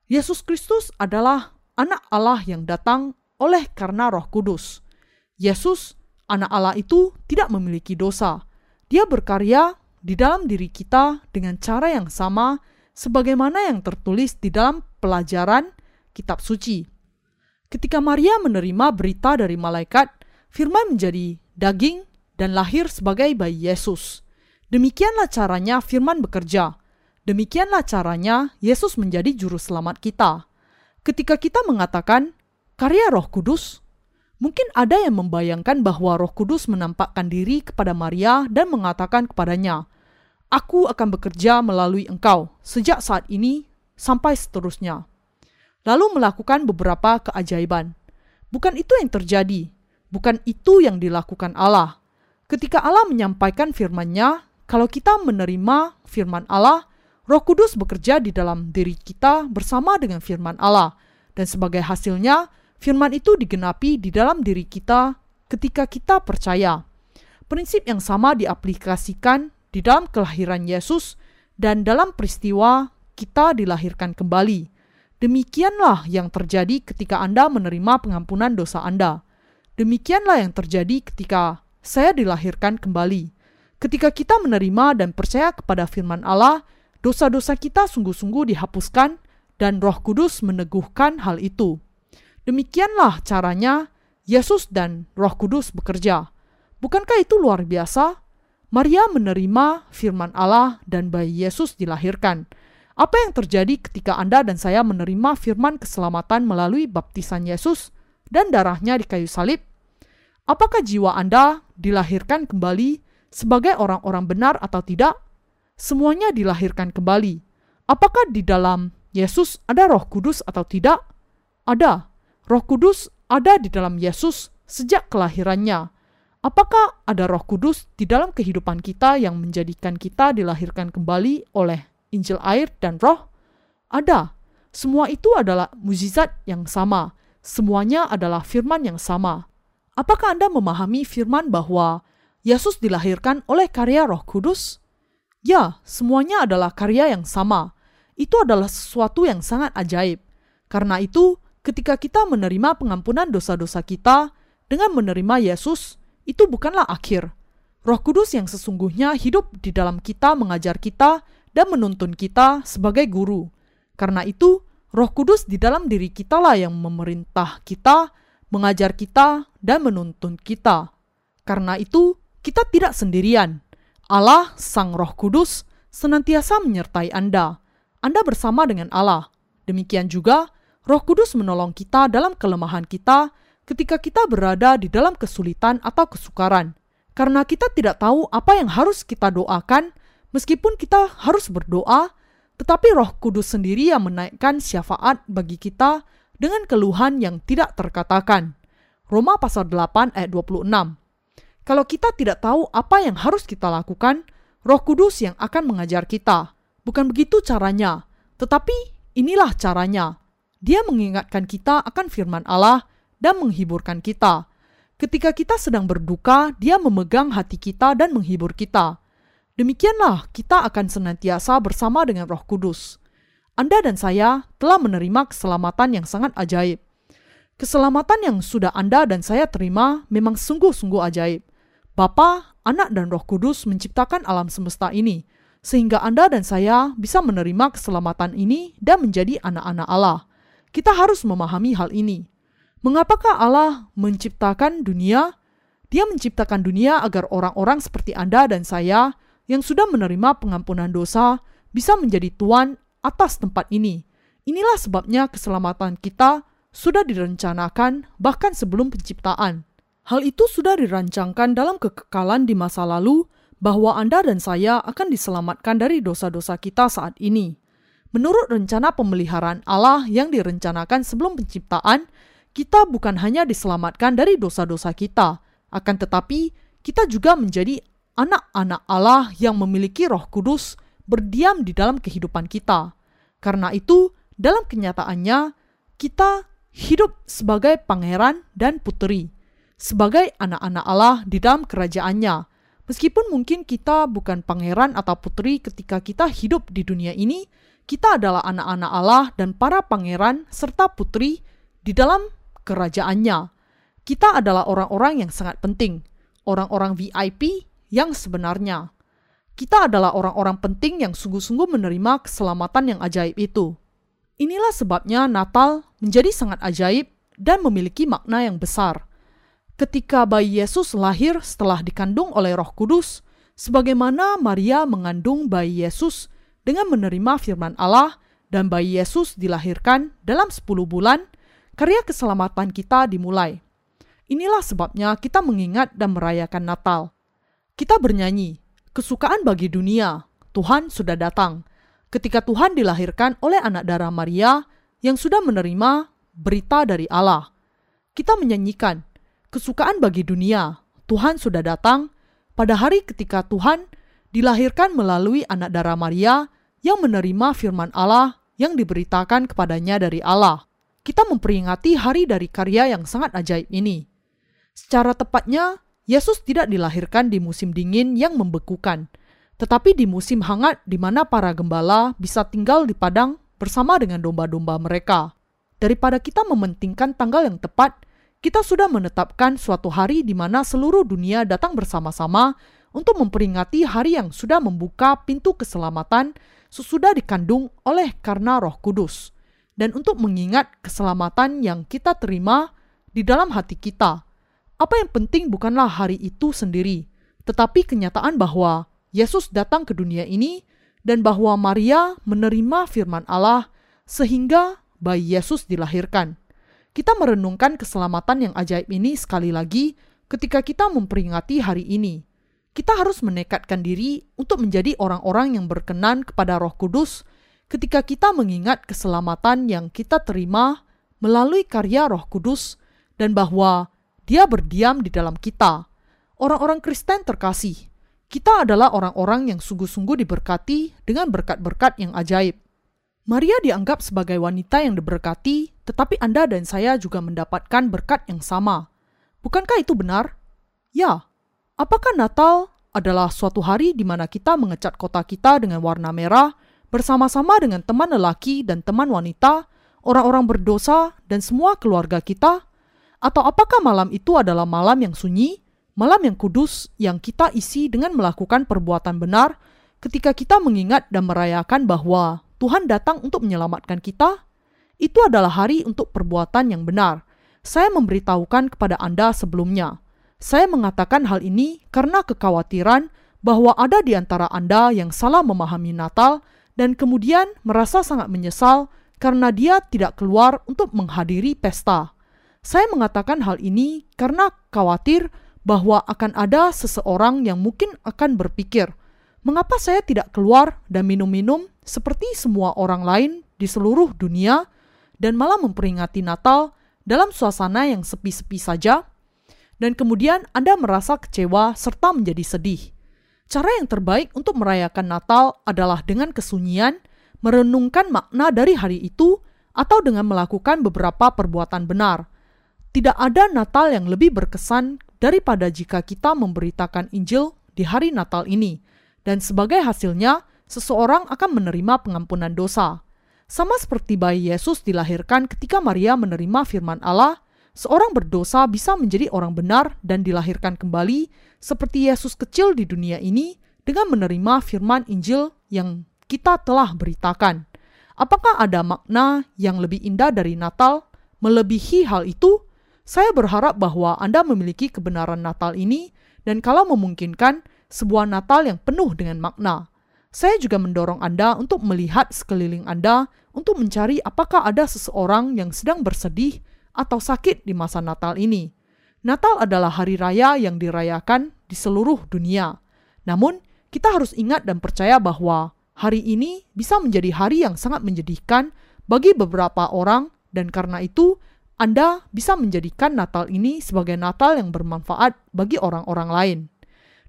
Yesus Kristus adalah anak Allah yang datang oleh karena Roh Kudus. Yesus, anak Allah itu tidak memiliki dosa. Dia berkarya di dalam diri kita dengan cara yang sama sebagaimana yang tertulis di dalam pelajaran kitab suci. Ketika Maria menerima berita dari malaikat, firman menjadi daging dan lahir sebagai bayi Yesus. Demikianlah caranya firman bekerja Demikianlah caranya Yesus menjadi juru selamat kita. Ketika kita mengatakan karya Roh Kudus, Mungkin ada yang membayangkan bahwa Roh Kudus menampakkan diri kepada Maria dan mengatakan kepadanya, "Aku akan bekerja melalui engkau sejak saat ini sampai seterusnya." Lalu melakukan beberapa keajaiban. Bukan itu yang terjadi, bukan itu yang dilakukan Allah. Ketika Allah menyampaikan firman-Nya, kalau kita menerima firman Allah, Roh Kudus bekerja di dalam diri kita bersama dengan firman Allah, dan sebagai hasilnya, firman itu digenapi di dalam diri kita ketika kita percaya. Prinsip yang sama diaplikasikan di dalam kelahiran Yesus dan dalam peristiwa kita dilahirkan kembali. Demikianlah yang terjadi ketika Anda menerima pengampunan dosa Anda. Demikianlah yang terjadi ketika saya dilahirkan kembali. Ketika kita menerima dan percaya kepada firman Allah, dosa-dosa kita sungguh-sungguh dihapuskan dan Roh Kudus meneguhkan hal itu. Demikianlah caranya Yesus dan Roh Kudus bekerja. Bukankah itu luar biasa? Maria menerima firman Allah dan bayi Yesus dilahirkan. Apa yang terjadi ketika Anda dan saya menerima firman keselamatan melalui baptisan Yesus dan darahnya di kayu salib? Apakah jiwa Anda dilahirkan kembali sebagai orang-orang benar atau tidak? Semuanya dilahirkan kembali. Apakah di dalam Yesus ada Roh Kudus atau tidak? Ada. Roh Kudus ada di dalam Yesus sejak kelahirannya. Apakah ada Roh Kudus di dalam kehidupan kita yang menjadikan kita dilahirkan kembali oleh Injil air dan Roh? Ada. Semua itu adalah mukjizat yang sama. Semuanya adalah firman yang sama. Apakah Anda memahami firman bahwa Yesus dilahirkan oleh karya Roh Kudus? Ya, semuanya adalah karya yang sama. Itu adalah sesuatu yang sangat ajaib. Karena itu, ketika kita menerima pengampunan dosa-dosa kita dengan menerima Yesus, itu bukanlah akhir. Roh Kudus yang sesungguhnya hidup di dalam kita mengajar kita dan menuntun kita sebagai guru. Karena itu, Roh Kudus di dalam diri kita lah yang memerintah kita, mengajar kita, dan menuntun kita. Karena itu, kita tidak sendirian. Allah, Sang Roh Kudus, senantiasa menyertai Anda. Anda bersama dengan Allah. Demikian juga, Roh Kudus menolong kita dalam kelemahan kita ketika kita berada di dalam kesulitan atau kesukaran. Karena kita tidak tahu apa yang harus kita doakan, meskipun kita harus berdoa, tetapi Roh Kudus sendiri yang menaikkan syafaat bagi kita dengan keluhan yang tidak terkatakan. Roma pasal 8 ayat 26. Kalau kita tidak tahu apa yang harus kita lakukan, Roh Kudus yang akan mengajar kita. Bukan begitu caranya, tetapi inilah caranya. Dia mengingatkan kita akan firman Allah dan menghiburkan kita. Ketika kita sedang berduka, Dia memegang hati kita dan menghibur kita. Demikianlah kita akan senantiasa bersama dengan Roh Kudus. Anda dan saya telah menerima keselamatan yang sangat ajaib. Keselamatan yang sudah Anda dan saya terima memang sungguh-sungguh ajaib. Bapa, Anak, dan Roh Kudus menciptakan alam semesta ini, sehingga Anda dan saya bisa menerima keselamatan ini dan menjadi anak-anak Allah. Kita harus memahami hal ini. Mengapakah Allah menciptakan dunia? Dia menciptakan dunia agar orang-orang seperti Anda dan saya yang sudah menerima pengampunan dosa bisa menjadi tuan atas tempat ini. Inilah sebabnya keselamatan kita sudah direncanakan bahkan sebelum penciptaan. Hal itu sudah dirancangkan dalam kekekalan di masa lalu bahwa Anda dan saya akan diselamatkan dari dosa-dosa kita saat ini. Menurut rencana pemeliharaan Allah yang direncanakan sebelum penciptaan, kita bukan hanya diselamatkan dari dosa-dosa kita, akan tetapi kita juga menjadi anak-anak Allah yang memiliki Roh Kudus berdiam di dalam kehidupan kita. Karena itu, dalam kenyataannya, kita hidup sebagai pangeran dan putri, sebagai anak-anak Allah di dalam kerajaannya. Meskipun mungkin kita bukan pangeran atau putri ketika kita hidup di dunia ini, kita adalah anak-anak Allah dan para pangeran serta putri di dalam kerajaannya. Kita adalah orang-orang yang sangat penting, orang-orang VIP yang sebenarnya. Kita adalah orang-orang penting yang sungguh-sungguh menerima keselamatan yang ajaib itu. Inilah sebabnya Natal menjadi sangat ajaib dan memiliki makna yang besar. Ketika bayi Yesus lahir setelah dikandung oleh Roh Kudus, sebagaimana Maria mengandung bayi Yesus dengan menerima firman Allah dan bayi Yesus dilahirkan dalam 10 bulan, karya keselamatan kita dimulai. Inilah sebabnya kita mengingat dan merayakan Natal. Kita bernyanyi, kesukaan bagi dunia, Tuhan sudah datang. Ketika Tuhan dilahirkan oleh anak darah Maria yang sudah menerima berita dari Allah. Kita menyanyikan, kesukaan bagi dunia, Tuhan sudah datang pada hari ketika Tuhan dilahirkan melalui anak darah Maria yang menerima firman Allah yang diberitakan kepadanya dari Allah. Kita memperingati hari dari karya yang sangat ajaib ini. Secara tepatnya, Yesus tidak dilahirkan di musim dingin yang membekukan, tetapi di musim hangat di mana para gembala bisa tinggal di padang bersama dengan domba-domba mereka. Daripada kita mementingkan tanggal yang tepat, kita sudah menetapkan suatu hari di mana seluruh dunia datang bersama-sama untuk memperingati hari yang sudah membuka pintu keselamatan sesudah dikandung oleh karena Roh Kudus, dan untuk mengingat keselamatan yang kita terima di dalam hati kita. Apa yang penting bukanlah hari itu sendiri, tetapi kenyataan bahwa Yesus datang ke dunia ini dan bahwa Maria menerima firman Allah sehingga bayi Yesus dilahirkan. Kita merenungkan keselamatan yang ajaib ini sekali lagi ketika kita memperingati hari ini. Kita harus menekatkan diri untuk menjadi orang-orang yang berkenan kepada Roh Kudus ketika kita mengingat keselamatan yang kita terima melalui karya Roh Kudus dan bahwa Dia berdiam di dalam kita. Orang-orang Kristen terkasih, kita adalah orang-orang yang sungguh-sungguh diberkati dengan berkat-berkat yang ajaib. Maria dianggap sebagai wanita yang diberkati, tetapi Anda dan saya juga mendapatkan berkat yang sama. Bukankah itu benar? Ya. Apakah Natal adalah suatu hari di mana kita mengecat kota kita dengan warna merah bersama-sama dengan teman lelaki dan teman wanita, orang-orang berdosa, dan semua keluarga kita? Atau apakah malam itu adalah malam yang sunyi, malam yang kudus yang kita isi dengan melakukan perbuatan benar ketika kita mengingat dan merayakan bahwa Tuhan datang untuk menyelamatkan kita, itu adalah hari untuk perbuatan yang benar. Saya memberitahukan kepada Anda sebelumnya. Saya mengatakan hal ini karena kekhawatiran bahwa ada di antara Anda yang salah memahami Natal dan kemudian merasa sangat menyesal karena dia tidak keluar untuk menghadiri pesta. Saya mengatakan hal ini karena khawatir bahwa akan ada seseorang yang mungkin akan berpikir, mengapa saya tidak keluar dan minum-minum seperti semua orang lain di seluruh dunia dan malah memperingati Natal dalam suasana yang sepi-sepi saja, dan kemudian Anda merasa kecewa serta menjadi sedih. Cara yang terbaik untuk merayakan Natal adalah dengan kesunyian, merenungkan makna dari hari itu, atau dengan melakukan beberapa perbuatan benar. Tidak ada Natal yang lebih berkesan daripada jika kita memberitakan Injil di hari Natal ini, dan sebagai hasilnya, seseorang akan menerima pengampunan dosa. Sama seperti bayi Yesus dilahirkan ketika Maria menerima firman Allah, seorang berdosa bisa menjadi orang benar dan dilahirkan kembali seperti Yesus kecil di dunia ini dengan menerima firman Injil yang kita telah beritakan. Apakah ada makna yang lebih indah dari Natal? Melebihi hal itu, saya berharap bahwa Anda memiliki kebenaran Natal ini dan kalau memungkinkan, sebuah Natal yang penuh dengan makna. Saya juga mendorong Anda untuk melihat sekeliling Anda untuk mencari apakah ada seseorang yang sedang bersedih atau sakit di masa Natal ini. Natal adalah hari raya yang dirayakan di seluruh dunia. Namun, kita harus ingat dan percaya bahwa hari ini bisa menjadi hari yang sangat menjadikan bagi beberapa orang dan karena itu Anda bisa menjadikan Natal ini sebagai Natal yang bermanfaat bagi orang-orang lain.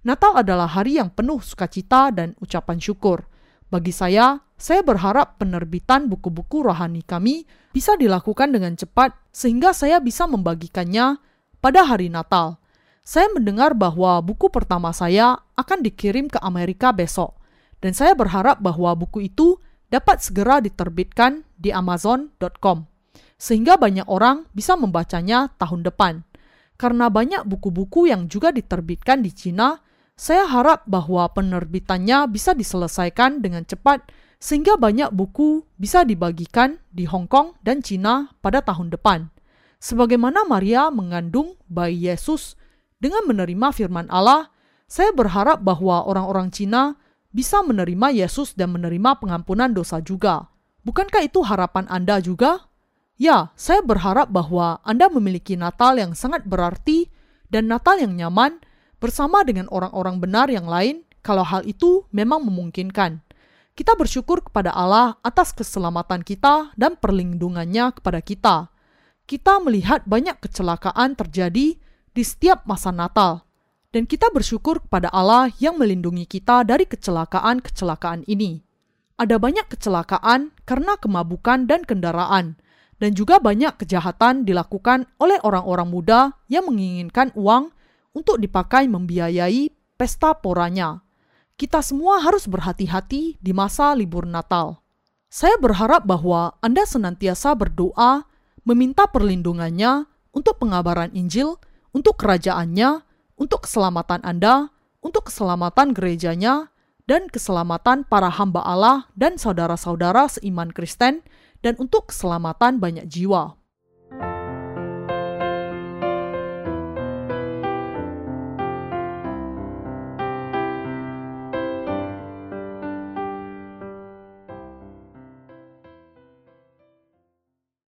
Natal adalah hari yang penuh sukacita dan ucapan syukur. Bagi saya, saya berharap penerbitan buku-buku rohani kami bisa dilakukan dengan cepat sehingga saya bisa membagikannya pada hari Natal. Saya mendengar bahwa buku pertama saya akan dikirim ke Amerika besok, dan saya berharap bahwa buku itu dapat segera diterbitkan di Amazon.com, sehingga banyak orang bisa membacanya tahun depan. Karena banyak buku-buku yang juga diterbitkan di Cina saya harap bahwa penerbitannya bisa diselesaikan dengan cepat sehingga banyak buku bisa dibagikan di Hong Kong dan Cina pada tahun depan. Sebagaimana Maria mengandung bayi Yesus dengan menerima firman Allah, saya berharap bahwa orang-orang Cina bisa menerima Yesus dan menerima pengampunan dosa juga. Bukankah itu harapan Anda juga? Ya, saya berharap bahwa Anda memiliki Natal yang sangat berarti dan Natal yang nyaman bersama dengan orang-orang benar yang lain kalau hal itu memang memungkinkan. Kita bersyukur kepada Allah atas keselamatan kita dan perlindungannya kepada kita. Kita melihat banyak kecelakaan terjadi di setiap masa Natal, dan kita bersyukur kepada Allah yang melindungi kita dari kecelakaan-kecelakaan ini. Ada banyak kecelakaan karena kemabukan dan kendaraan, dan juga banyak kejahatan dilakukan oleh orang-orang muda yang menginginkan uang untuk dipakai membiayai pesta poranya. Kita semua harus berhati-hati di masa libur Natal. Saya berharap bahwa Anda senantiasa berdoa, meminta perlindungannya untuk pengabaran Injil, untuk kerajaannya, untuk keselamatan Anda, untuk keselamatan gerejanya, dan keselamatan para hamba Allah dan saudara-saudara seiman Kristen dan untuk keselamatan banyak jiwa.